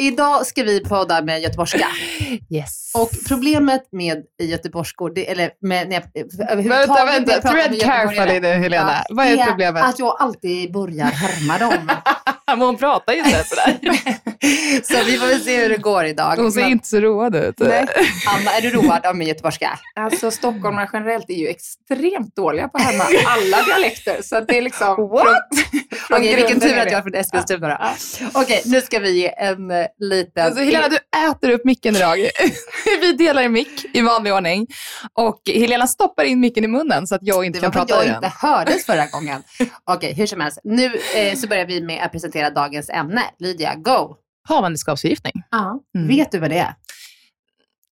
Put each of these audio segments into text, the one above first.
Idag ska vi podda med göteborgska. Yes. Och problemet med göteborgskor, det, eller med, när jag Vänta, vänta, tread carefully nu Helena. Ja, Vad är, är problemet? att jag alltid börjar härma dem. Men hon pratar ju inte sådär. så vi får väl se hur det går idag. Hon ser Men... inte så road ut. Nej. Anna, är du road av min göteborgska? Alltså stockholmare generellt är ju extremt dåliga på att härma alla dialekter. Så det är liksom... What? Okej, okay, vilken tur att jag är från Eskilstuna då. Okej, okay, nu ska vi ge en uh, liten... Alltså Helena, du äter upp micken idag. vi delar en mick i vanlig ordning. Och Helena stoppar in micken i munnen så att jag inte kan prata i den. Det var jag inte hördes förra gången. Okej, okay, hur som helst. Nu eh, så börjar vi med att presentera presentera dagens ämne. Lydia, go! Havandeskapsförgiftning. Ja. Mm. Vet du vad det är?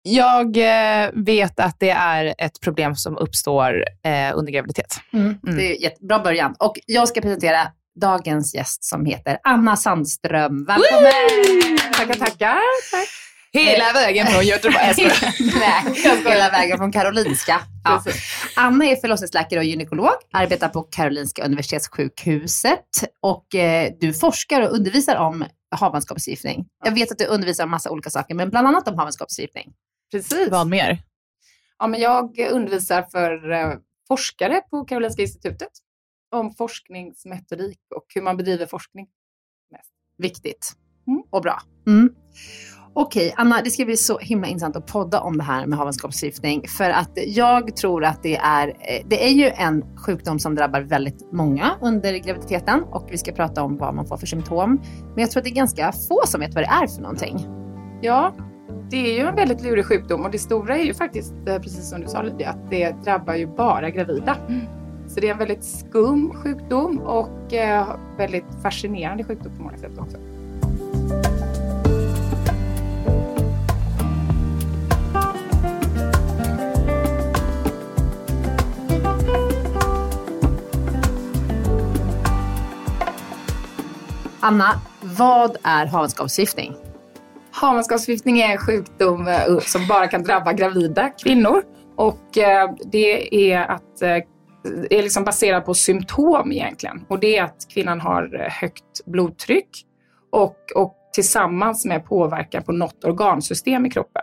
Jag eh, vet att det är ett problem som uppstår eh, under graviditet. Mm. Mm. Det är en jättebra början. Och jag ska presentera dagens gäst som heter Anna Sandström. Välkommen! Tackar, tackar. Tack. Hela vägen från Göteborg. Nej, hela vägen från Karolinska. Ja. Anna är förlossningsläkare och gynekolog, arbetar på Karolinska Universitetssjukhuset och eh, du forskar och undervisar om havandeskapsförgiftning. Jag vet att du undervisar om massa olika saker, men bland annat om havandeskapsförgiftning. Precis. Vad mer? Ja, men jag undervisar för eh, forskare på Karolinska institutet om forskningsmetodik och hur man bedriver forskning. Mest. Viktigt mm. och bra. Mm. Okej, Anna, det ska bli så himla intressant att podda om det här med havandeskapsförgiftning. För att jag tror att det är, eh, det är ju en sjukdom som drabbar väldigt många under graviditeten och vi ska prata om vad man får för symptom. Men jag tror att det är ganska få som vet vad det är för någonting. Ja, det är ju en väldigt lurig sjukdom och det stora är ju faktiskt, eh, precis som du sa Lydia, att det drabbar ju bara gravida. Så det är en väldigt skum sjukdom och eh, väldigt fascinerande sjukdom på många sätt också. Anna, vad är havandeskapsförgiftning? Havandeskapsförgiftning är en sjukdom eh, som bara kan drabba gravida kvinnor. Och eh, det är att är liksom baserad på symptom egentligen. Och det är att kvinnan har eh, högt blodtryck och, och tillsammans med påverkan på något organsystem i kroppen.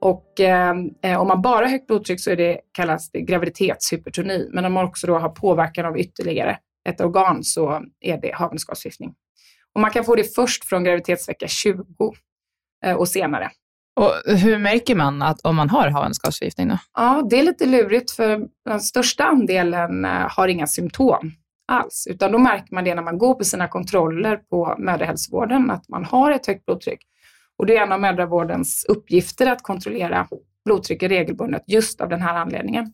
Och eh, eh, om man bara har högt blodtryck så är det, kallas det graviditetshypertoni. Men om man också då har påverkan av ytterligare ett organ så är det havandeskapsförgiftning. Och man kan få det först från graviditetsvecka 20 eh, och senare. Och hur märker man att om man har havandeskapsförgiftning? Då? Ja, det är lite lurigt för den största andelen eh, har inga symptom alls, utan då märker man det när man går på sina kontroller på mödrahälsovården, att man har ett högt blodtryck. Och det är en av mödravårdens uppgifter att kontrollera blodtrycket regelbundet just av den här anledningen.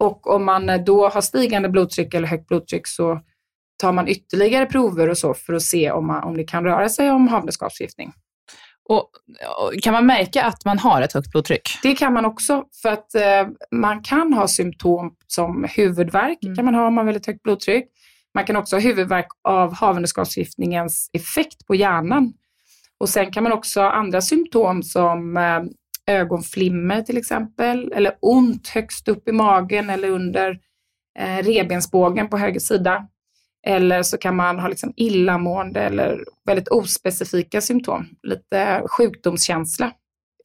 Och om man då har stigande blodtryck eller högt blodtryck så tar man ytterligare prover och så för att se om, man, om det kan röra sig om havandeskapsförgiftning. Och, kan man märka att man har ett högt blodtryck? Det kan man också för att eh, man kan ha symptom som huvudvärk, Mm. kan man ha om man har väldigt högt blodtryck. Man kan också ha huvudvärk av havandeskapsförgiftningens effekt på hjärnan. Och sen kan man också ha andra symptom som eh, ögonflimmer till exempel, eller ont högst upp i magen eller under eh, revbensbågen på höger sida. Eller så kan man ha liksom illamående eller väldigt ospecifika symptom, lite sjukdomskänsla.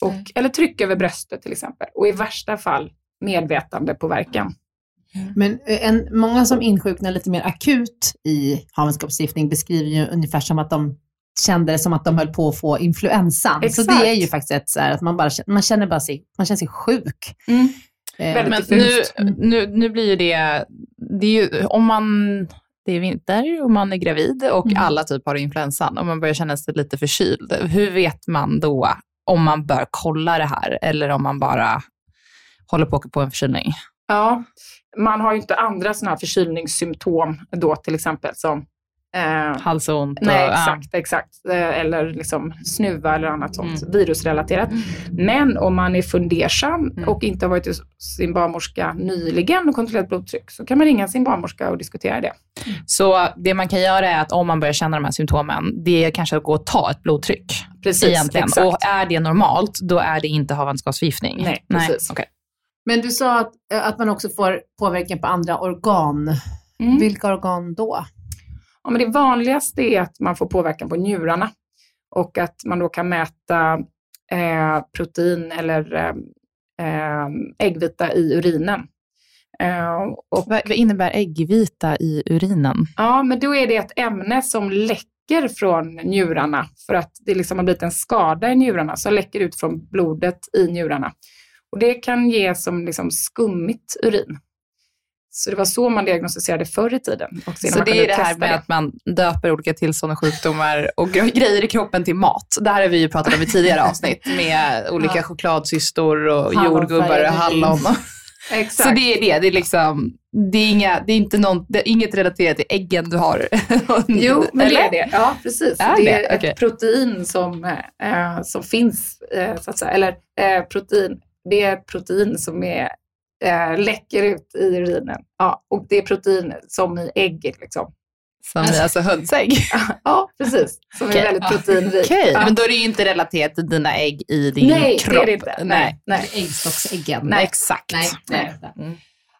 Och, Eller tryck över bröstet till exempel. Och i värsta fall medvetandepåverkan. Men eh, en, många som insjuknar lite mer akut i havandeskapsförgiftning beskriver ju ungefär som att de kände det som att de höll på att få influensan. Så Exakt. det är ju faktiskt ett så här att man bara känner, man känner bara sig, man känner sig sjuk. Mm. Eh, Men nu, nu, nu blir ju det, det är ju, om man, det är vinter och man är gravid och Mm. alla typ har influensan och man börjar känna sig lite förkyld. Hur vet man då om man bör kolla det här eller om man bara håller på att åka på en förkylning? Ja, man har ju inte andra sådana här förkylningssymptom då till exempel som eh, Halsont och... Nej, ja. exakt, exakt. Eh, Eller liksom snuva eller annat sånt virusrelaterat. Men om man är fundersam och inte har varit hos sin barnmorska nyligen och kontrollerat blodtryck så kan man ringa sin barnmorska och diskutera det. Så det man kan göra är att om man börjar känna de här symptomen, det är kanske att gå och ta ett blodtryck. Precis, egentligen. exakt. Och är det normalt, då är det inte havandeskapsförgiftning. Nej, precis. okej. Men du sa att, eh, att man också får påverkan på andra organ. Mm. Vilka organ då? Ja, men det vanligaste är att man får påverkan på njurarna och att man då kan mäta eh, protein eller eh, eh, äggvita i urinen. Eh, och, Vad, innebär äggvita i urinen? ja, men då är det ett ämne som läcker från njurarna för att det liksom har blivit en skada i njurarna som läcker ut från blodet i njurarna. Och det kan ge som liksom skummigt urin. Så det var så man diagnostiserade förr i tiden. Innan Så det är det här med att man döper olika tillstånd och sjukdomar och gre- grejer i kroppen till mat. Det här har vi ju pratat om i tidigare avsnitt med olika chokladsystor och jordgubbar och hallon. Exakt. Så det är det. Det är, liksom, det är, inga, det är inte någon, det är inget relaterat till äggen du har. Jo, men Eller? det är det. Ja, precis. Är det det? är Okej. ett protein som, eh, som finns, eh, så att säga. Eller eh, protein, det är ett protein som är, läcker ut i urinen. Ja, och det är protein som i ägget. Liksom. Som i alltså hönsägg. Ja, precis. Som Okej. är väldigt proteinrikt. Okej, ja. men då är det ju inte relaterat till dina ägg i din Nej, kropp. det är det inte. Nej. Nej. Äggstocksäggen. Nej, exakt. Nej, nej. Mm.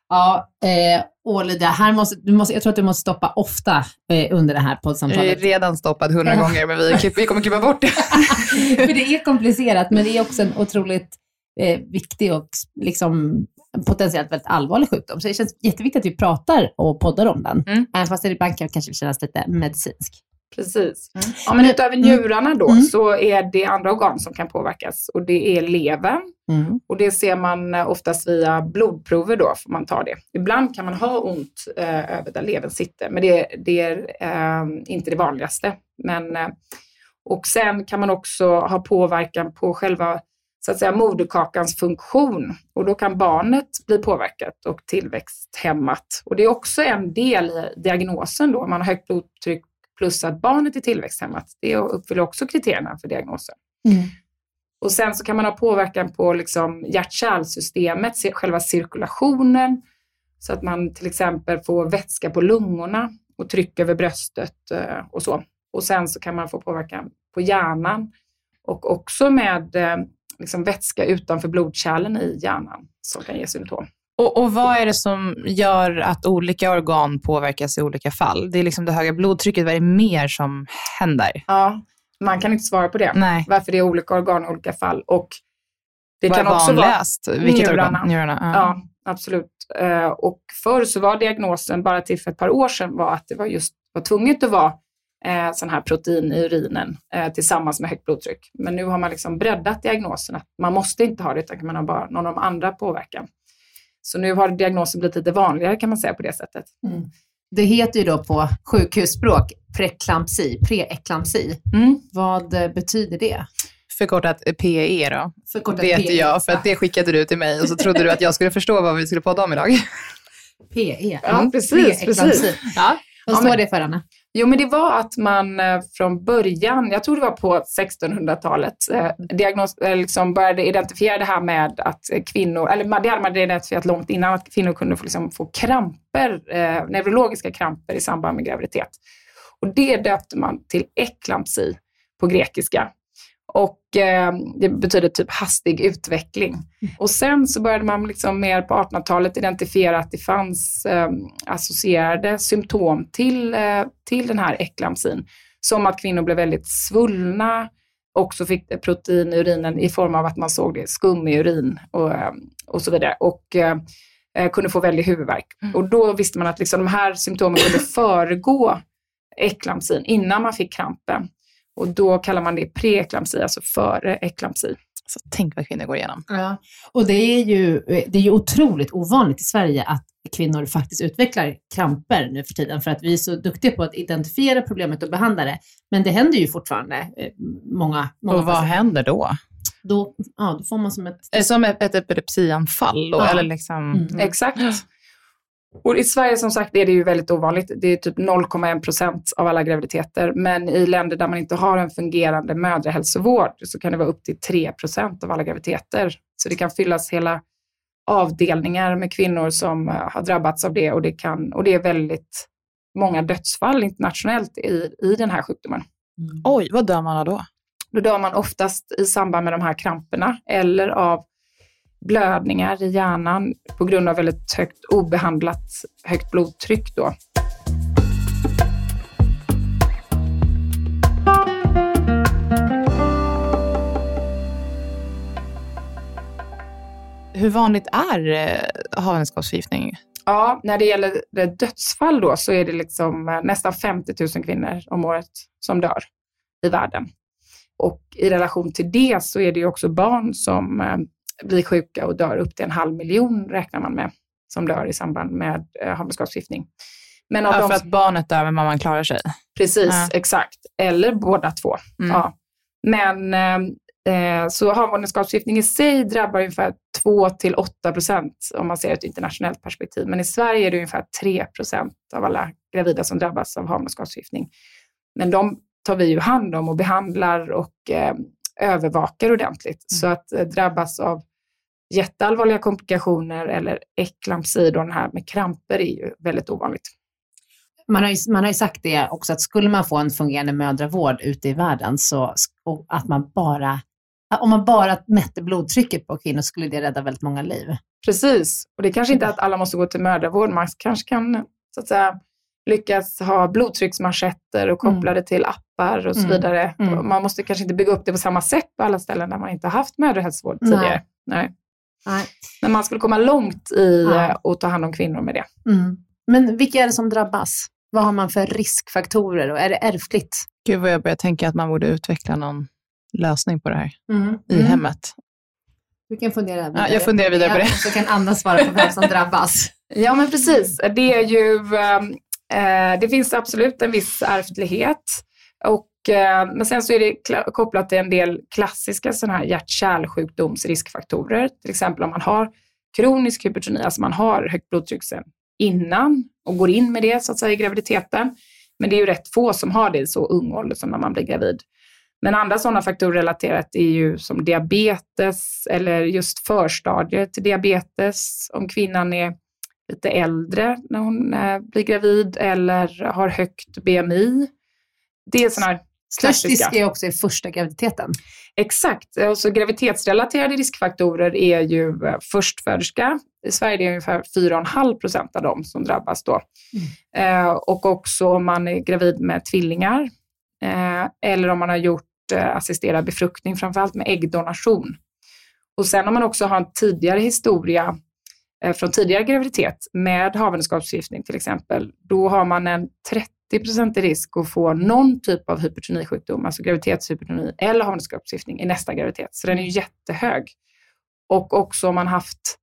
Ja, eh, Lydia, här måste, du måste, jag tror att du måste stoppa ofta eh, under det här Jag är poddsamtalet. redan stoppad hundra gånger, men vi, vi kommer klippa bort det. För det är komplicerat, men det är också en otroligt eh, viktig och liksom potentiellt väldigt allvarlig sjukdom. Så det känns jätteviktigt att vi pratar och poddar om den. Mm. Även fast det ibland kan kanske kännas lite medicinsk. Precis. Ja, men utöver njurarna då Mm. så är det andra organ som kan påverkas och det är levern Mm. och det ser man eh, oftast via blodprover då, får man ta det. Ibland kan man ha ont eh, över där levern sitter, men det, det är eh, inte det vanligaste. Men, eh, Och sen kan man också ha påverkan på själva så att säga, moderkakans funktion. Och då kan barnet bli påverkat och tillväxthämmat. Och det är också en del i diagnosen då, om man har högt blodtryck plus att barnet är tillväxthämmat. Det uppfyller också kriterierna för diagnosen. Mm. Och sen så kan man ha påverkan på liksom hjärt-kärlsystemet, själva cirkulationen, så att man till exempel får vätska på lungorna och tryck över bröstet eh, och så. Och sen så kan man få påverkan på hjärnan och också med eh, liksom vätska utanför blodkärlen i hjärnan som kan ge symptom. Och, och vad är det som gör att olika organ påverkas i olika fall? Det är liksom det höga blodtrycket, vad är det mer som händer? Ja, man kan inte svara på det. Nej. Varför det är olika organ i olika fall. Och det vad kan är också vara vanligast? Vilket njurarna. organ? Njurarna. Ja. Ja, absolut. Eh, Och förr så var diagnosen, bara till för ett par år sedan, var att det var just var tvunget att vara eh, sån här protein i urinen eh, tillsammans med högt blodtryck. Men nu har man liksom breddat diagnosen, att man måste inte ha det, utan man har bara någon av de andra påverkan. Så nu har diagnosen blivit lite vanligare kan man säga på det sättet. Det heter ju då på sjukhusspråk preklampsi, preeklampsi. Mm. Vad eh, betyder det? Förkortat PE då. Förkortat vet PE. jag, för att det skickade du till mig och så trodde du att jag skulle förstå vad vi skulle podda om idag. PE. Ja, Mm. precis, precis. Ja. Vad Ja, står men- det för, Anna? Jo, men det var att man eh, från början, jag tror det var på 1600-talet, eh, diagnos, eh, liksom började identifiera det här med att kvinnor, eller det hade man identifierat långt innan, att kvinnor kunde få, liksom, få kramper, eh, neurologiska kramper i samband med graviditet. Och det döpte man till eklampsi på grekiska. Och eh, det betyder typ hastig utveckling. Och sen så började man liksom mer på 1800-talet identifiera att det fanns eh, associerade symptom till, eh, till den här eklampsin. Som att kvinnor blev väldigt svullna, också fick protein i urinen i form av att man såg det skum i urin och, eh, och så vidare. Och eh, eh, kunde få väldigt huvudvärk. Och då visste man att liksom de här symptomen kunde föregå eklampsin innan man fick krampen. Och då kallar man det preeklampsi, alltså före eklampsi. Så tänk vad kvinnor går igenom. Ja. Och det är, ju, det är ju otroligt ovanligt i Sverige att kvinnor faktiskt utvecklar kramper nu för tiden, för att vi är så duktiga på att identifiera problemet och behandla det. Men det händer ju fortfarande eh, många, många Och vad patienter. händer då? Då, ja, då får man som ett... Det som ett, ett epilepsianfall? Då, Ja. Eller liksom... Mm. Exakt. Och i Sverige som sagt är det ju väldigt ovanligt. Det är typ 0,1 procent av alla graviditeter. Men i länder där man inte har en fungerande mödrahälsovård så kan det vara upp till 3 procent av alla graviditeter. Så det kan fyllas hela avdelningar med kvinnor som eh, har drabbats av det och det, kan, och det är väldigt många dödsfall internationellt i, i den här sjukdomen. Oj, vad dör man av då? Då dör man oftast i samband med de här kramperna eller av blödningar i hjärnan på grund av väldigt högt obehandlat högt blodtryck. Då. Hur vanligt är eh, havandeskapsförgiftning? Ja, när det gäller det dödsfall då så är det liksom eh, nästan 50 000 kvinnor om året som dör i världen. Och i relation till det så är det ju också barn som eh, blir sjuka och dör upp till en halv miljon räknar man med som dör i samband med eh, havandeskapsförgiftning. Men av Ja, de för att barnet dör men mamman klarar sig. Precis, Ja. exakt. Eller båda två. Mm. Ja. Men eh, eh, så havandeskapsförgiftning i sig drabbar ungefär 2-8 procent om man ser ett internationellt perspektiv. Men i Sverige är det ungefär 3 procent av alla gravida som drabbas av havandeskapsförgiftning. Men de tar vi ju hand om och behandlar och eh, övervakar ordentligt. Så att eh, drabbas av jätteallvarliga komplikationer eller eklampsi, då den här med kramper, är ju väldigt ovanligt. Man har, ju, man har ju sagt det också, att skulle man få en fungerande mödravård ute i världen, så att man bara, om man bara mätte blodtrycket på kvinnor, skulle det rädda väldigt många liv. Precis, och det kanske inte är att alla måste gå till mödravård. Man kanske kan så att säga, lyckas ha blodtrycksmanschetter och koppla det till appar och så Mm. vidare. Mm. Man måste kanske inte bygga upp det på samma sätt på alla ställen där man inte har haft mödrahälsovård tidigare. Nej. Nej. Men man skulle komma långt i Ja. eh, att ta hand om kvinnor med det. Mm. Men vilka är det som drabbas? Vad har man för riskfaktorer och är det ärftligt? Gud vad jag börjar tänka att man borde utveckla någon lösning på det här i Mm. hemmet. Du kan fundera vidare. Ja, jag funderar vidare på det. Ja, Så kan Anna svara på vem som drabbas. Ja, men precis. Det är ju, eh, Eh, det finns absolut en viss ärftlighet och eh, men sen så är det kopplat till en del klassiska sådana här hjärt-kärlsjukdomsriskfaktorer. Till exempel om man har kronisk hypertoni, alltså man har högt blodtryck sen innan och går in med det så att säga i graviditeten. Men det är ju rätt få som har det i så ung ålder som när man blir gravid. Men andra sådana faktorer relaterat är ju som diabetes eller just förstadier till diabetes. Om kvinnan är lite äldre när hon eh, blir gravid eller har högt BMI. Det är sådana här klassiska. risk är också i första graviditeten. Exakt. Alltså, graviditetsrelaterade riskfaktorer är ju eh, förstföderska. I Sverige är det ungefär 4,5 procent av dem som drabbas då. Eh, och också om man är gravid med tvillingar eh, eller om man har gjort eh, assisterad befruktning, framförallt med äggdonation. Och sen om man också har en tidigare historia Eh, från tidigare graviditet med havandeskapsförgiftning till exempel, då har man en 30% risk att få någon typ av hypertonisjukdom, alltså graviditetshypertoni eller havandeskapsförgiftning i nästa graviditet. Så den är ju jättehög. Och också om man haft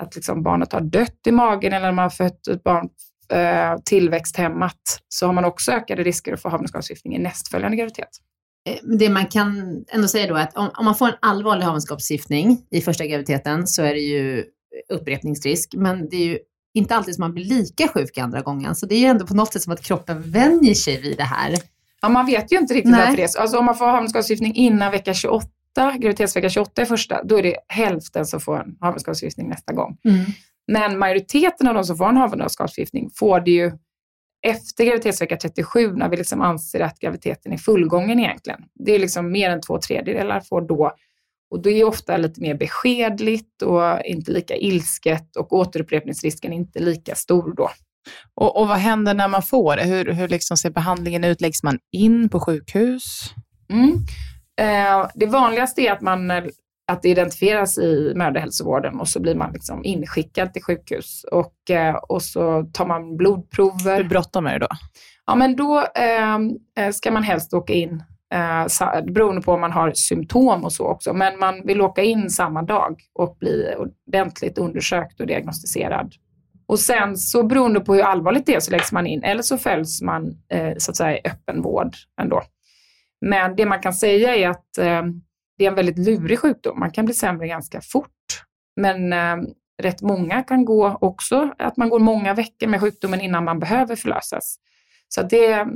att liksom barnet har dött i magen eller om man har fött ett barn eh, tillväxthämmat så har man också ökade risker att få havandeskapsförgiftning i nästföljande graviditet. Eh, det man kan ändå säga då är att om, om man får en allvarlig havandeskapsförgiftning i första graviditeten så är det ju upprepningsrisk, men det är ju inte alltid som man blir lika sjuk andra gången. Så det är ju ändå på något sätt som att kroppen vänjer sig vid det här. Ja, man vet ju inte riktigt Nej. varför det är så. Alltså om man får havandeskapsförgiftning innan vecka 28, graviditetsvecka 28 är första, då är det hälften som får en havandeskapsförgiftning nästa gång. Men majoriteten av de som får en havandeskapsförgiftning får det ju efter graviditetsvecka 37 när vi liksom anser att graviditeten är fullgången egentligen. Det är liksom mer än två tredjedelar får då. Och det är ofta lite mer beskedligt och inte lika ilsket och återupprepningsrisken är inte lika stor då. Och, och vad händer när man får det? Hur, hur liksom ser behandlingen ut? Läggs man in på sjukhus? Mm. Eh, det vanligaste är att, man, eh, att det identifieras i mödrahälsovården och så blir man liksom inskickad till sjukhus och, eh, och så tar man blodprover. Hur bråttom är det då? Ja, men då ehm, eh, ska man helst åka in, eh, beroende på om man har symptom och så också, men man vill åka in samma dag och bli ordentligt undersökt och diagnostiserad. Och sen så beroende på hur allvarligt det är så läggs man in, eller så följs man eh, så att säga i öppen vård ändå. Men det man kan säga är att eh, det är en väldigt lurig sjukdom. Man kan bli sämre ganska fort. Men eh, rätt många kan gå också, att man går många veckor med sjukdomen innan man behöver förlösas. Så det,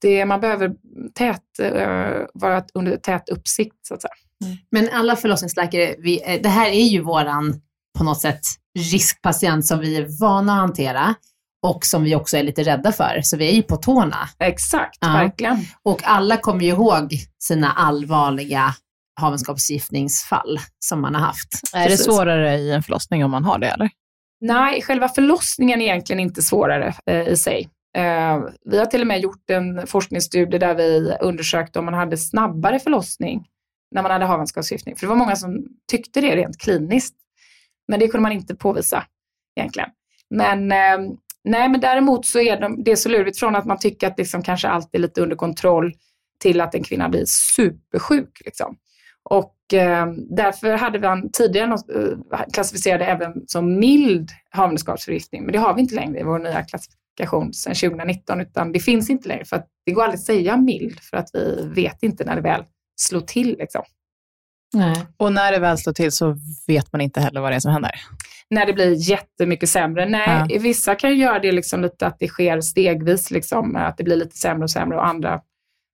det, man behöver tät, eh, vara under tät uppsikt så att säga. Men alla förlossningsläkare, vi, eh, det här är ju våran på något sätt riskpatient som vi är vana att hantera och som vi också är lite rädda för. Så vi är ju på tårna. Exakt, Ja. verkligen. Och alla kommer ju ihåg sina allvarliga havandeskapsförgiftningsfall som man har haft. Är det svårare i en förlossning om man har det, eller? Nej, själva förlossningen är egentligen inte svårare eh, i sig. Eh, vi har till och med gjort en forskningsstudie där vi undersökte om man hade snabbare förlossning när man hade havandeskapsförgiftning. För det var många som tyckte det rent kliniskt. Men det kunde man inte påvisa egentligen. Men, eh, nej, men däremot så är de, det är så lurigt från att man tycker att liksom kanske allt är lite under kontroll till att en kvinna blir supersjuk. Liksom. Och eh, därför hade vi tidigare något, eh, klassificerade även som mild havandeskapsförgiftning, men det har vi inte längre i vår nya klassifikation sedan 2019, utan det finns inte längre för att det går aldrig att säga mild för att vi vet inte när det väl slår till. Liksom. Nej. Och när det väl slår till så vet man inte heller vad det är som händer. När det blir jättemycket sämre. Nej, Ja. vissa kan ju göra det liksom lite att det sker stegvis, liksom, att det blir lite sämre och sämre och andra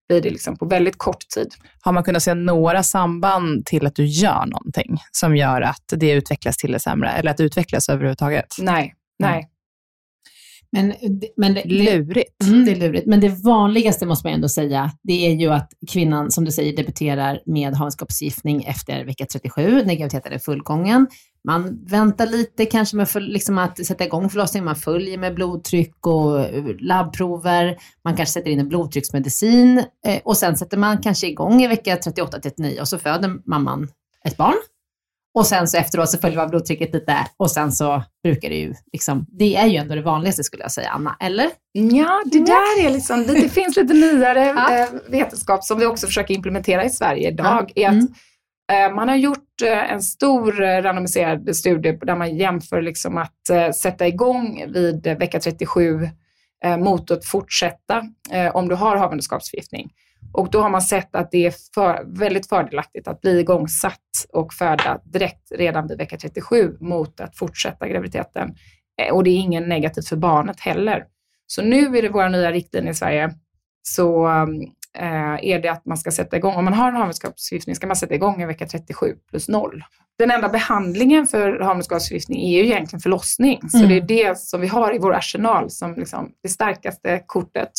blir det liksom på väldigt kort tid. Har man kunnat se några samband till att du gör någonting som gör att det utvecklas till det sämre, eller att det utvecklas överhuvudtaget? Nej, nej. Men, men det, Lurigt. Mm, det är lurigt. Men det vanligaste måste man ändå säga, det är ju att kvinnan, som du säger, debuterar med havandeskapsförgiftning efter vecka 37, när graviditeten är fullgången. Man väntar lite kanske med för, liksom att sätta igång förlossningen, man följer med blodtryck och eh, labbprover, man kanske sätter in en blodtrycksmedicin eh, och sen sätter man kanske igång i vecka 38-39 och så föder mamman ett barn. Och sen så efteråt så följer man blodtrycket lite och sen så brukar det ju, liksom, det är ju ändå det vanligaste skulle jag säga, Anna, eller? Ja, det där är liksom, det, det finns lite nyare Ja. eh, vetenskap som vi också försöker implementera i Sverige idag. Är att, Mm. eh, man har gjort eh, en stor randomiserad studie där man jämför liksom att sätta igång vid vecka 37 eh, mot att fortsätta om du har havandeskapsförgiftning. Och då har man sett att det är för, väldigt fördelaktigt att bli igångsatt och föda direkt redan vid vecka 37 mot att fortsätta graviditeten. Eh, och det är ingen negativt för barnet heller. Så nu är det våra nya riktlinjer i Sverige så um, är det att man ska sätta igång, om man har en havandeskapsförgiftning ska man sätta igång i vecka 37 plus 0. Den enda behandlingen för havandeskapsförgiftning är ju egentligen förlossning. Så Mm. det är det som vi har i vår arsenal som liksom det starkaste kortet.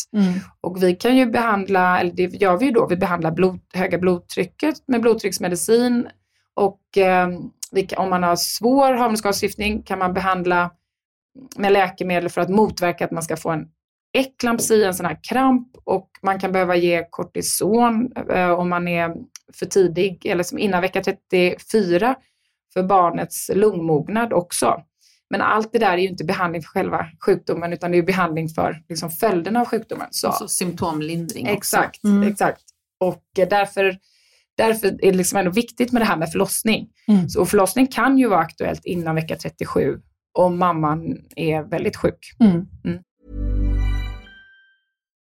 Och vi kan ju behandla, eller det gör vi ju då, vi behandlar blod, höga blodtrycket med blodtrycksmedicin och eh, kan, om man har svår havandeskapsförgiftning kan man behandla med läkemedel för att motverka att man ska få en eklampsi, en sån här kramp och man kan behöva ge kortison eh, om man är för tidig eller som innan vecka 34 för barnets lungmognad också. Men allt det där är ju inte behandling för själva sjukdomen utan det är behandling för liksom, följderna av sjukdomen. Så. Alltså symptomlindring. Exakt, Mm. exakt. Och eh, därför, därför är det liksom ändå viktigt med det här med förlossning. Mm. Så, och förlossning kan ju vara aktuellt innan vecka 37 om mamman är väldigt sjuk.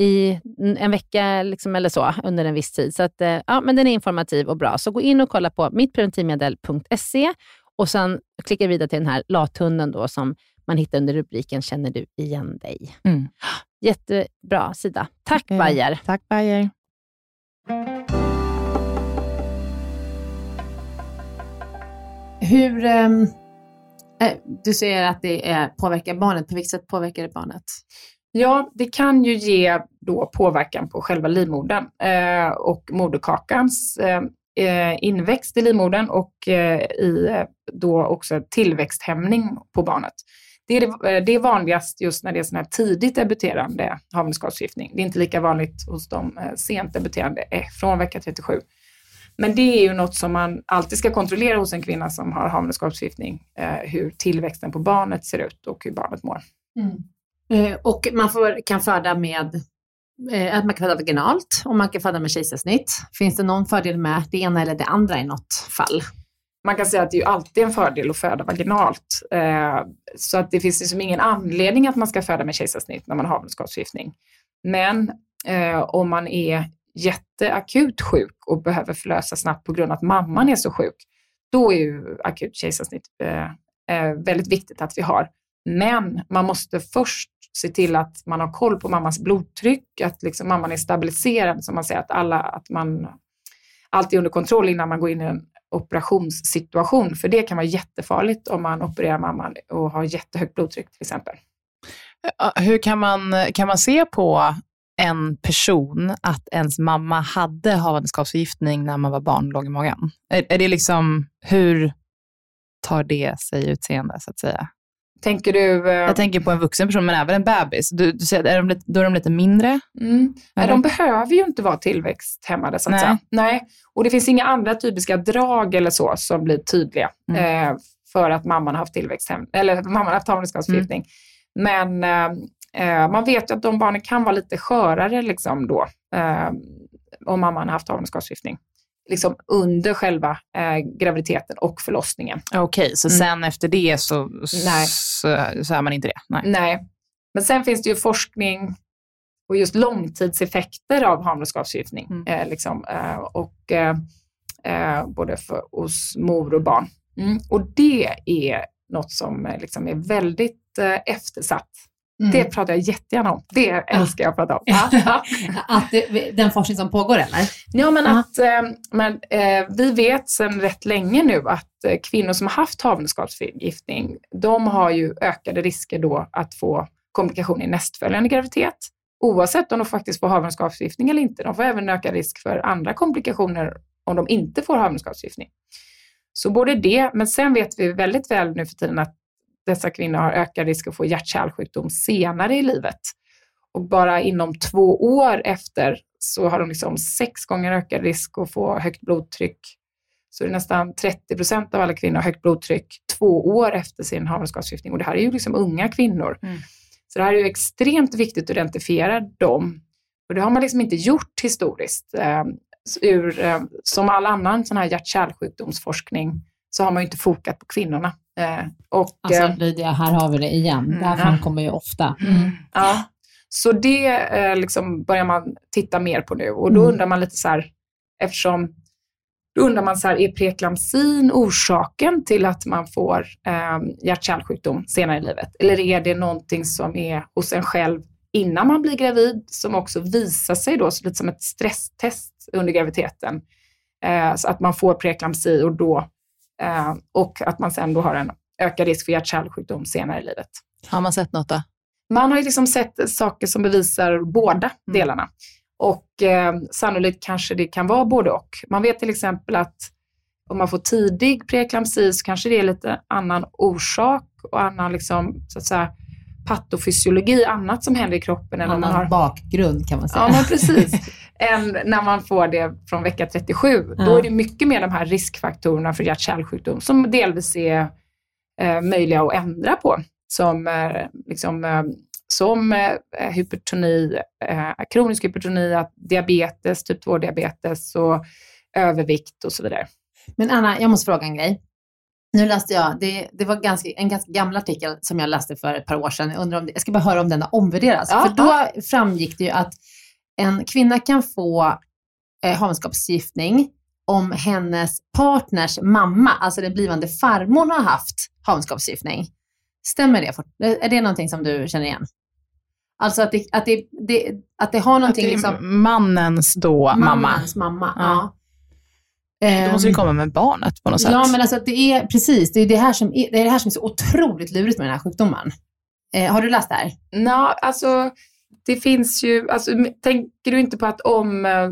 i en vecka liksom, eller så under en viss tid. Så att, eh, ja, men den är informativ och bra. Så gå in och kolla på mittpreventivmedel.se och sen klicka vidare till den här lathunden då som man hittar under rubriken Känner du igen dig? Mm. Jättebra sida. Tack Eh, Bayer. Tack Bayer. Hur, ehm, eh, du säger att det är, påverkar barnet. På vilket sätt påverkar det barnet? Ja, det kan ju ge då påverkan på själva livmodern eh, och moderkakans eh, eh, inväxt i livmodern och eh, i då också tillväxthämning på barnet. Det är, det, eh, det är vanligast just när det är sån här tidigt debuterande havandeskapsförgiftning. Det är inte lika vanligt hos de eh, sent debuterande eh, från vecka 37. Men det är ju något som man alltid ska kontrollera hos en kvinna som har havandeskapsförgiftning, eh, hur tillväxten på barnet ser ut och hur barnet mår. Mm. Eh, och man får, kan föda med eh, att man kan föda vaginalt och man kan föda med kejsarsnitt. Finns det någon fördel med det ena eller det andra i något fall? man kan säga att det är ju alltid en fördel att föda vaginalt. Eh, så att det finns liksom ingen anledning att man ska föda med kejsarsnitt när man har havandeskapsförgiftning. Men eh, om man är jätteakut sjuk och behöver förlösa snabbt på grund av att mamman är så sjuk, då är ju akut kejsarsnitt eh, eh, väldigt viktigt att vi har. Men man måste först se till att man har koll på mammas blodtryck, att liksom mamman är stabiliserad, som man säger, att, alla, att man allt är under kontroll innan man går in i en operationssituation. För det kan vara jättefarligt om man opererar mamman och har jättehögt blodtryck till exempel. Hur kan man, kan man se på en person att ens mamma hade havandeskapsförgiftning när man var barn och låg i magen? Är, är det liksom, hur tar det sig utseende så att säga? Tänker du... eh, Jag tänker på en vuxen person, men även en bebis. Du, du säger, är de lite, då är de lite mindre? Mm. Nej, de behöver ju inte vara tillväxthämmade så att Nej. säga. Nej. Och det finns inga andra typiska drag eller så som blir tydliga Mm. eh, för att mamman har haft tillväxthem, eller mamman har haft havandeskapsförgiftning. Men eh, eh, man vet ju att de barnen kan vara lite skörare liksom då, eh, om mamman har haft havandeskapsförgiftning. Liksom under själva eh, graviditeten och förlossningen. Okej, så Mm. sen efter det så, Nej. så, så är man inte det? Nej. Nej. Men sen finns det ju forskning på just långtidseffekter av havandeskapsförgiftning. Mm. Eh, liksom, eh, och, eh, eh, både för, hos mor och barn. Mm. Och det är något som eh, liksom är väldigt eftersatt. Mm. Det pratar jag jättegärna om. Det älskar jag att prata om. Att det, den forskning som pågår eller? Ja, men att eh, men, eh, vi vet sedan rätt länge nu att eh, kvinnor som har haft havandeskapsförgiftning, de har ju ökade risker då att få komplikationer i nästföljande graviditet. Oavsett om de faktiskt får havandeskapsförgiftning eller inte. De får även ökad risk för andra komplikationer om de inte får havandeskapsförgiftning. Så både det, men sen vet vi väldigt väl nu för tiden att dessa kvinnor har ökad risk att få hjärt-kärlsjukdom senare i livet. Och bara inom två år efter så har de liksom sex gånger ökad risk att få högt blodtryck. Så det är nästan 30 procent av alla kvinnor har högt blodtryck två år efter sin havandeskapsförgiftning. Och det här är ju liksom unga kvinnor. Mm. Så det här är ju extremt viktigt att identifiera dem. Och det har man liksom inte gjort historiskt. Eh, ur, eh, som all annan sån här hjärt-kärlsjukdomsforskning så har man ju inte fokat på kvinnorna. Eh, och, Alltså eh, Lydia, här har vi det igen. Det här Mm. framkommer ju ofta. Ja, så det eh, liksom börjar man titta mer på nu och då Mm. undrar man lite så här, eftersom då undrar man så här, är preeklampsin orsaken till att man får eh, hjärt-kärlsjukdom senare i livet? Eller är det någonting som är hos en själv innan man blir gravid som också visar sig då så lite som ett stresstest under graviditeten? Eh, så att man får preeklampsi och då och att man sen då har en ökad risk för hjärt-kärlsjukdom senare i livet. Har man sett något då? Man har ju liksom sett saker som bevisar båda delarna. Och eh, sannolikt kanske det kan vara både och. Man vet till exempel att om man får tidig preeklampsi så kanske det är lite annan orsak och annan liksom, så att säga, patofysiologi, annat som händer i kroppen. Än om man Annan har, bakgrund kan man säga. ja, men precis. än när man får det från vecka 37. Då Ja. är det mycket mer de här riskfaktorerna för hjärt-kärlsjukdom som delvis är eh, möjliga att ändra på. Som, eh, liksom, eh, som eh, hypertoni, eh, kronisk hypertoni, diabetes, typ 2-diabetes och övervikt och så vidare. Men Anna, jag måste fråga en grej. Nu läste jag, det, det var ganska, en ganska gammal artikel som jag läste för ett par år sedan. Jag, undrar om det, jag ska bara höra om den har omvärderats. Ja, för då framgick det ju att en kvinna kan få eh, havandeskapsförgiftning om hennes partners mamma, alltså den blivande farmor, har haft havandeskapsförgiftning. Stämmer det? Är det någonting som du känner igen? Alltså att det, att det, det, att det har Att någonting det är liksom... mannens då mamma. Mammans mamma, Ja. ja. Då måste det Ehm, komma med barnet på något sätt. Ja, men alltså det är precis, det är det här som är, det är, det här som är så otroligt lurigt med den här sjukdomen. Eh, har du läst det här? Nå, alltså det finns ju, alltså, tänker du inte på att om eh,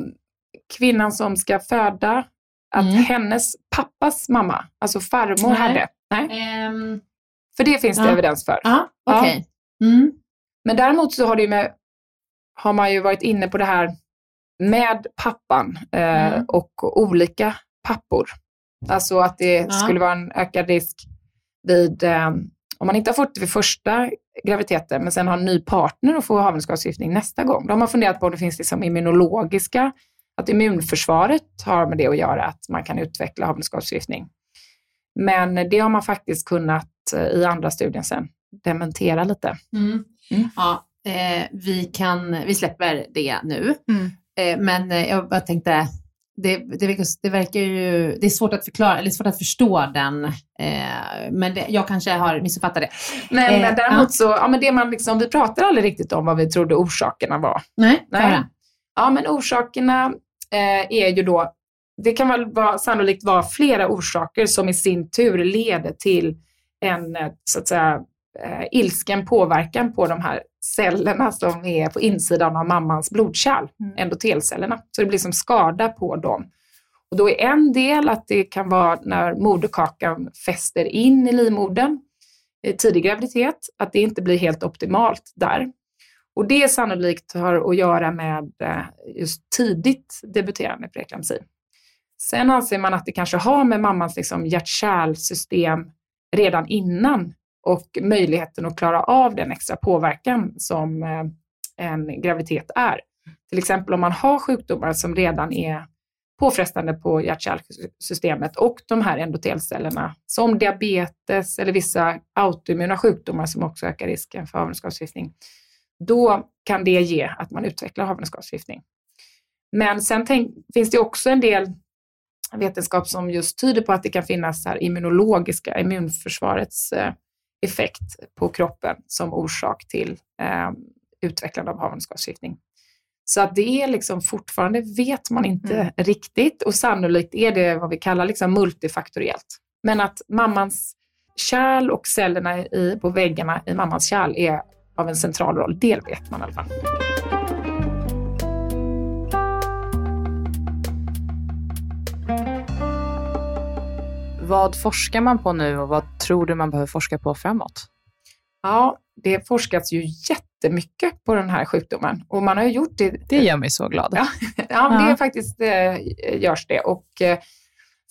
kvinnan som ska föda, att Mm. hennes pappas mamma, alltså farmor, Nej. hade? Nej, Um, för det finns det Ja. evidens för. ja, Ja. okej. Mm. Men däremot så har, det ju med, har man ju varit inne på det här med pappan eh, Mm. och olika pappor. Alltså att det Ja. skulle vara en ökad risk vid, eh, om man inte har fått det vid första graviditeten, men sen har en ny partner och får havandeskapsförgiftning nästa gång. Då har man funderat på om det finns liksom immunologiska, att immunförsvaret har med det att göra, att man kan utveckla havandeskapsförgiftning. Men det har man faktiskt kunnat eh, i andra studien sen dementera lite. Mm. Mm. Ja, eh, vi, kan, vi släpper det nu. Mm. Eh, men eh, jag bara tänkte, det, det, det verkar ju, det är svårt att förklara, eller svårt att förstå den. Eh, men det, jag kanske har missuppfattat det. Men Eh, däremot så, ja men det man liksom, vi pratar aldrig riktigt om vad vi trodde orsakerna var. Nej, Nej. Ja men orsakerna eh, är ju då det kan väl vara, sannolikt vara flera orsaker som i sin tur leder till en eh, så att säga, eh, ilsken påverkan på de här cellerna som är på insidan av mammans blodkärl, Mm. endotelcellerna. Så det blir som skada på dem. Och då är en del att det kan vara när moderkakan fäster in i livmodern i tidig graviditet, att det inte blir helt optimalt där. Och det sannolikt har att göra med eh, just tidigt debuterande preeklampsi. Sen anser man att det kanske har med mammans liksom hjärt-kärlsystem redan innan och möjligheten att klara av den extra påverkan som eh, en graviditet är. Till exempel om man har sjukdomar som redan är påfrestande på hjärt-kärlsystemet och de här endotelcellerna som diabetes eller vissa autoimmuna sjukdomar som också ökar risken för havandeskapsförgiftning. Då kan det ge att man utvecklar havandeskapsförgiftning. Men sen tänk, finns det också en del vetenskap som just tyder på att det kan finnas här immunologiska, immunförsvarets eh, effekt på kroppen som orsak till eh, utvecklande av havandeskapsförgiftning. Så att det är liksom fortfarande vet man inte riktigt och sannolikt är det vad vi kallar liksom multifaktoriellt. Men att mammans kärl och cellerna i, på väggarna i mammans kärl är av en central roll, det vet man i alla fall. Vad forskar man på nu och vad tror du man behöver forska på framåt? Ja, det forskas ju jättemycket på den här sjukdomen och man har ju gjort det. Det gör mig så glad. Ja, ja, det faktiskt eh, görs det och eh,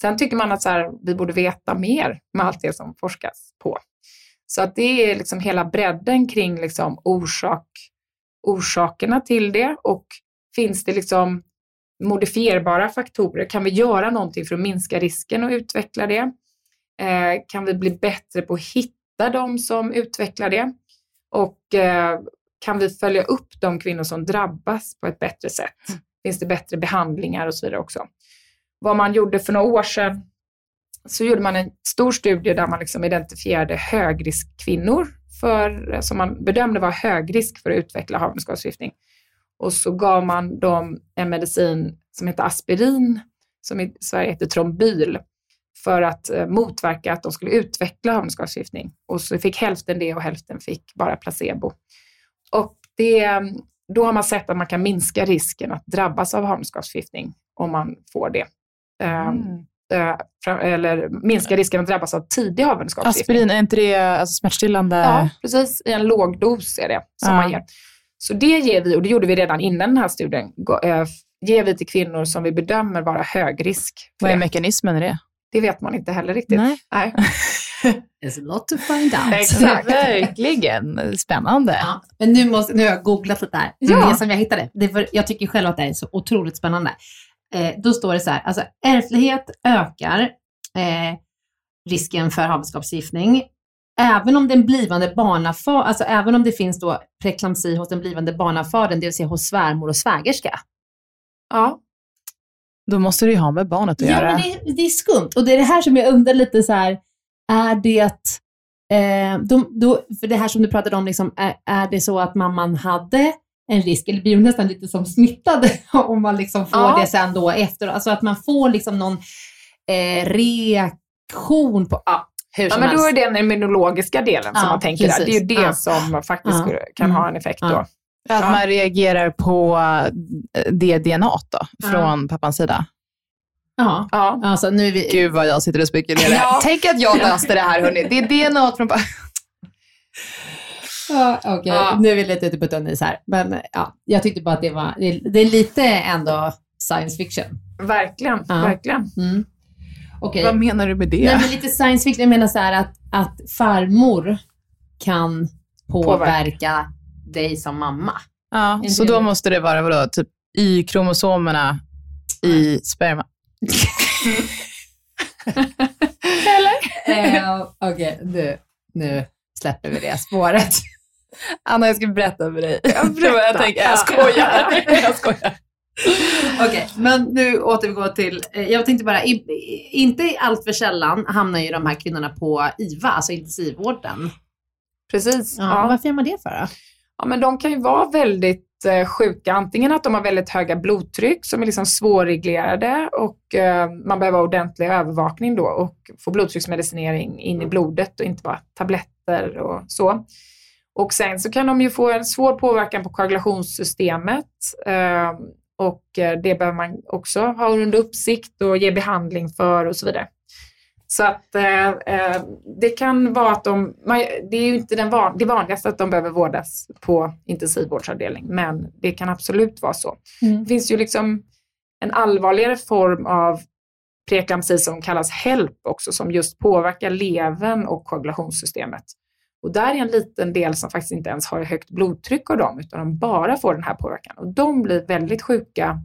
sen tycker man att så här, vi borde veta mer med allt det som forskas på. Så att det är liksom hela bredden kring liksom orsak, orsakerna till det och finns det liksom modifierbara faktorer? Kan vi göra någonting för att minska risken och utveckla det? Eh, kan vi bli bättre på att hitta de som utvecklar det? Och eh, kan vi följa upp de kvinnor som drabbas på ett bättre sätt? Finns det bättre behandlingar och så vidare också? Vad man gjorde för några år sedan så gjorde man en stor studie där man liksom identifierade högriskkvinnor för, som man bedömde var hög risk för att utveckla havandeskapsförgiftning. Och så gav man dem en medicin som heter aspirin, som i Sverige heter Trombyl, för att eh, motverka att de skulle utveckla havandeskapsförgiftning. Och så fick hälften det och hälften fick bara placebo. Och det, då har man sett att man kan minska risken att drabbas av havandeskapsförgiftning om man får det. Eh, eh, fra- eller minska risken att drabbas av tidig havandeskapsförgiftning. Aspirin, är inte det alltså smärtstillande? Ja, precis. I en låg dos är det som Ja. man ger. Så det ger vi, och det gjorde vi redan innan den här studien, eh, ger vi till kvinnor som vi bedömer vara hög risk. Vad är det. mekanismen i det? Det vet man inte heller riktigt. Nej. Nej. There's a lot to find out. Exakt. Verkligen. Spännande. Ja, men nu, måste, nu har jag googlat lite här. Ja. Det som jag hittade. Det för, jag tycker själv att det är så otroligt spännande. Eh, då står det så här, alltså ärftlighet ökar eh, risken för havandeskapsförgiftning. Även om den blivande barnafar, alltså även om det finns då preklampsi hos den blivande barnafadern, det vill säga hos svärmor och svägerska. Ja. Då måste det ju ha med barnet att Ja, göra. men det, det är skumt. Och det är det här som jag undrar lite så här, är det, eh, de, då, för det här som du pratade om, liksom, är, är det så att mamman hade en risk, eller blir hon nästan lite som smittad om man liksom får Ja. det sen då efter, alltså att man får liksom någon eh, reaktion på, ja, hur ja, som men då helst. är det den immunologiska delen som Ja, man tänker där. Det är ju det precis. Ja. som faktiskt Ja. kan ha en effekt Ja. då. Att man reagerar på eh, det DNA då, från pappans sida. Ja, Ja. alltså nu vi... Gud vad jag sitter och spekulerar. Ja. Tänk att jag löste det här hörni. Det är DNA från. Ja, okej. Ja. Nu är vi lite ute på tunn is här. Men ja, jag tyckte bara att det var, det, är lite ändå science fiction. Verkligen, verkligen. Mm. Okej. Vad menar du med det? Nej, men lite science fiction. Jag menar så här att, att farmor kan påverka dig som mamma. ja, så då måste det vara vadå, typ Y-kromosomerna i sperma. eh, Okej, nu, nu släpper vi det spåret. Anna, jag ska berätta för dig. Ja, berätta. jag tänker, jag skojar. jag skojar. Okej, men nu återgår till, eh, jag tänkte bara, i, i- inte allt för sällan hamnar ju de här kvinnorna på IVA, alltså intensivvården. Precis. Ja. Ja. Varför gör man det för då? Ja, men de kan ju vara väldigt eh, sjuka. Antingen att de har väldigt höga blodtryck som är liksom svårreglerade och eh, man behöver ha ordentlig övervakning då och få blodtrycksmedicinering in i blodet och inte bara tabletter och så. Och sen så kan de ju få en svår påverkan på koagulationssystemet och eh, det behöver man också ha under uppsikt och ge behandling för och så vidare. Så att eh, eh, det kan vara att de, man, det är ju inte den van, det vanligaste att de behöver vårdas på intensivvårdsavdelning, men det kan absolut vara så. Mm. Det finns ju liksom en allvarligare form av preeklampsi som kallas HELP också, som just påverkar levern och koagulationssystemet. Och där är en liten del som faktiskt inte ens har högt blodtryck av dem, utan de bara får den här påverkan. Och de blir väldigt sjuka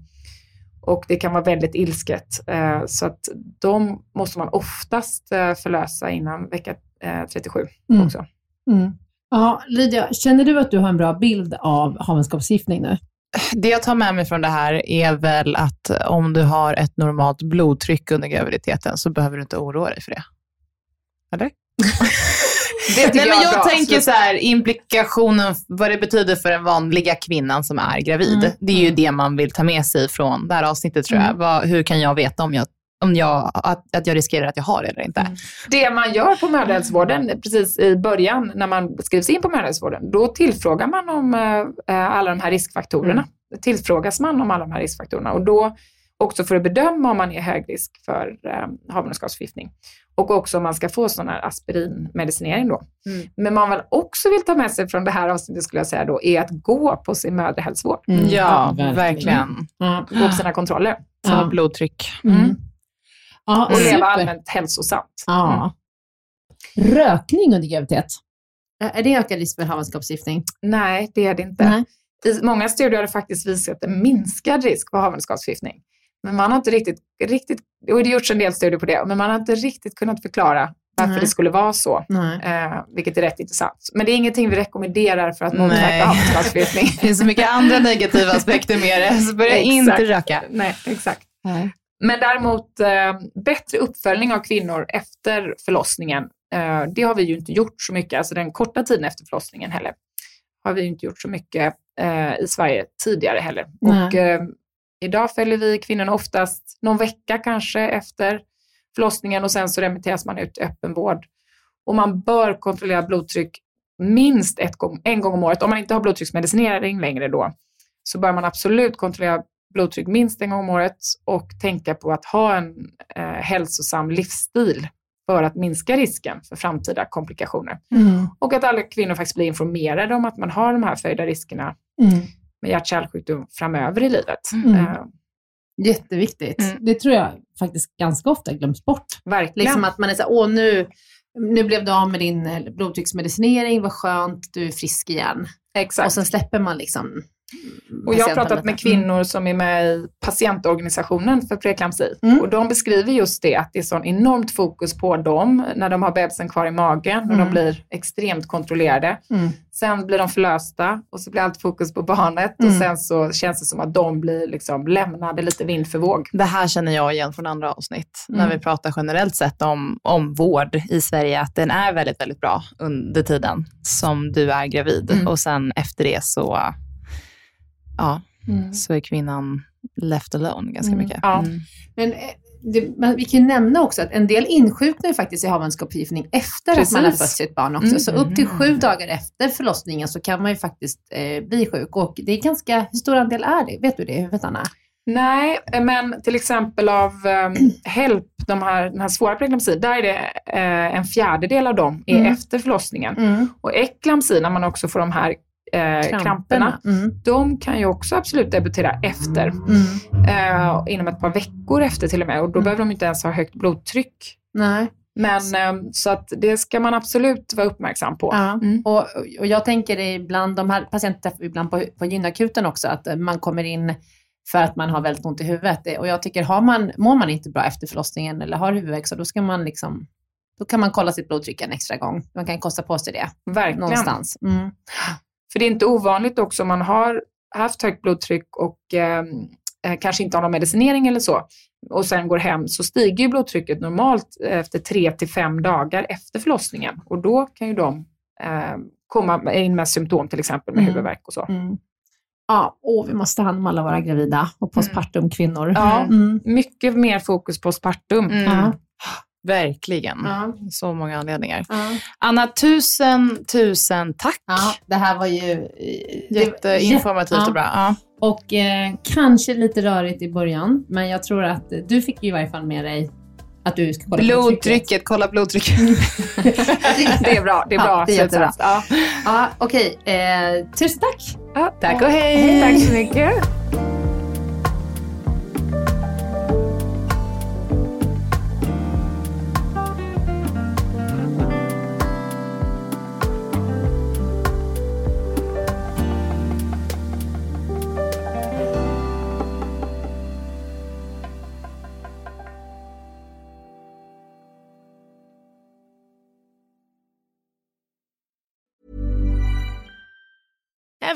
och det kan vara väldigt ilsket. Eh, Så att de måste man oftast eh, förlösa innan vecka eh, 37 Mm. också. Mm. Ja, Lydia, känner du att du har en bra bild av havandeskapsförgiftning nu? Det jag tar med mig från det här är väl att om du har ett normalt blodtryck under graviditeten så behöver du inte oroa dig för det. Eller? Nej, men jag bra. tänker så här, implikationen, vad det betyder för den vanliga kvinnan som är gravid. Mm. Det är ju det man vill ta med sig från det här avsnittet tror jag. Mm. Vad, hur kan jag veta om jag, om jag, att, att jag riskerar att jag har det eller inte? Mm. Det man gör på mödrahälsovården precis i början när man skrivs in på mödrahälsovården, då tillfrågar man om eh, alla de här riskfaktorerna. Tillfrågas man om alla de här riskfaktorerna och då också för att bedöma om man är hög risk för eh, havandeskapsförgiftning. Och också om man ska få sån här aspirinmedicinering då. Mm. Men man väl också vill ta med sig från det här avsnittet skulle jag säga då, är att gå på sin mödrahälsovård. Mm. Ja, verkligen. verkligen. Ja. Gå på sina kontroller. Ta Ja. blodtryck. Mm. Ja, Och leva allmänt hälsosamt. Ja. Rökning under graviditet. Är det ökad risk för havandeskapsförgiftning? Nej, det är det inte. Nej. I många studier har det faktiskt visat en minskad risk för havandeskapsförgiftning. Men man har inte riktigt, riktigt, och det har gjorts en del studier på det, men man har inte riktigt kunnat förklara varför Nej. det skulle vara så. Eh, vilket är rätt intressant. Men det är ingenting vi rekommenderar för att motverka havandeskapsförgiftning. Det finns så mycket andra negativa aspekter med det, så börja inte röka. Nej, exakt. Nej. Men däremot eh, bättre uppföljning av kvinnor efter förlossningen. Eh, det har vi ju inte gjort så mycket, alltså den korta tiden efter förlossningen heller. Har vi ju inte gjort så mycket eh, i Sverige tidigare heller. Nej. Och eh, idag följer vi kvinnorna oftast någon vecka kanske efter förlossningen och sen så remitteras man ut i öppenvård. Och man bör kontrollera blodtryck minst ett en gång om året. Om man inte har blodtrycksmedicinering längre då, så bör man absolut kontrollera blodtryck minst en gång om året och tänka på att ha en eh, hälsosam livsstil för att minska risken för framtida komplikationer. Mm. Och att alla kvinnor faktiskt blir informerade om att man har de här förhöjda riskerna Mm. Med hjärt-kärlsjukdom framöver i livet. Mm. Eh, Jätteviktigt. Mm. Det tror jag faktiskt ganska ofta glöms bort. verkligen. Liksom att man är så här, åh nu, nu blev du av med din eh, blodtrycksmedicinering, vad skönt, du är frisk igen. Exakt. Och sen släpper man liksom Och jag har pratat med lite. kvinnor som är med i patientorganisationen för preeklampsi. Mm. Och de beskriver just det, att det är sån enormt fokus på dem när de har bebisen kvar i magen och Mm. de blir extremt kontrollerade. Mm. Sen blir de förlösta och så blir allt fokus på barnet Mm. och sen så känns det som att de blir liksom lämnade lite vind för våg. Det här känner jag igen från andra avsnitt, när Mm. vi pratar generellt sett om, om vård i Sverige, att den är väldigt, väldigt bra under tiden som du är gravid. Mm. Och sen efter det så, ja, Mm. så är kvinnan left alone ganska Mm. mycket. Ja. Mm. Men, eh, det, men vi kan ju nämna också att en del insjuknar ju faktiskt i havandeskapsförgiftning efter att man har Precis. fött sitt barn också. Mm. Så upp till sju dagar efter förlossningen så kan man ju faktiskt eh, bli sjuk. Och det är ganska, hur stor andel är det? Vet du det i huvudet Anna? Nej, men till exempel av um, HELP, de här, den här svåra preeklampsi, där är det eh, en fjärdedel av dem är Mm. efter förlossningen. Mm. Och eklampsi, när man också får de här eh, kramperna, Mm. de kan ju också absolut debutera efter, Mm. eh, inom ett par veckor efter till och med. Och då Mm. behöver de inte ens ha högt blodtryck. Nej. Men eh, så att det ska man absolut vara uppmärksam på. Ja. Mm. Och, och jag tänker ibland, de här patienterna ibland på, på gynakuten också, att eh, man kommer in för att man har väldigt ont i huvudet. Och jag tycker, har man, mår man inte bra efter förlossningen eller har huvudvärk, så då ska man liksom, då kan man kolla sitt blodtryck en extra gång. Man kan kosta på sig det Verkligen. någonstans. Mm. För det är inte ovanligt också om man har haft högt blodtryck och eh, eh, kanske inte har någon medicinering eller så och sen går hem så stiger ju blodtrycket normalt efter tre till fem dagar efter förlossningen och då kan ju de eh, komma in med symptom, till exempel med Mm. huvudvärk och så. Mm. Ja, åh, vi måste ta hand om alla våra gravida och postpartum-kvinnor. Ja. Mm. Mycket mer fokus på spartum. Mm. Ja. Verkligen. Ja. Så många anledningar. Ja. Anna, tusen, tusen tack. Ja, det här var ju... eh, Jätteinformativt Ja. och bra. Ja. Och eh, kanske lite rörigt i början, men jag tror att eh, du fick ju i varje fall med dig att du ska kolla på trycket. Blodtrycket, kolla blodtrycket. Det är bra. Det är Ja, bra det är jättebra. Ja. Ja, okej. Eh, tusen tack! Ja. Tack och hej. Tack så mycket.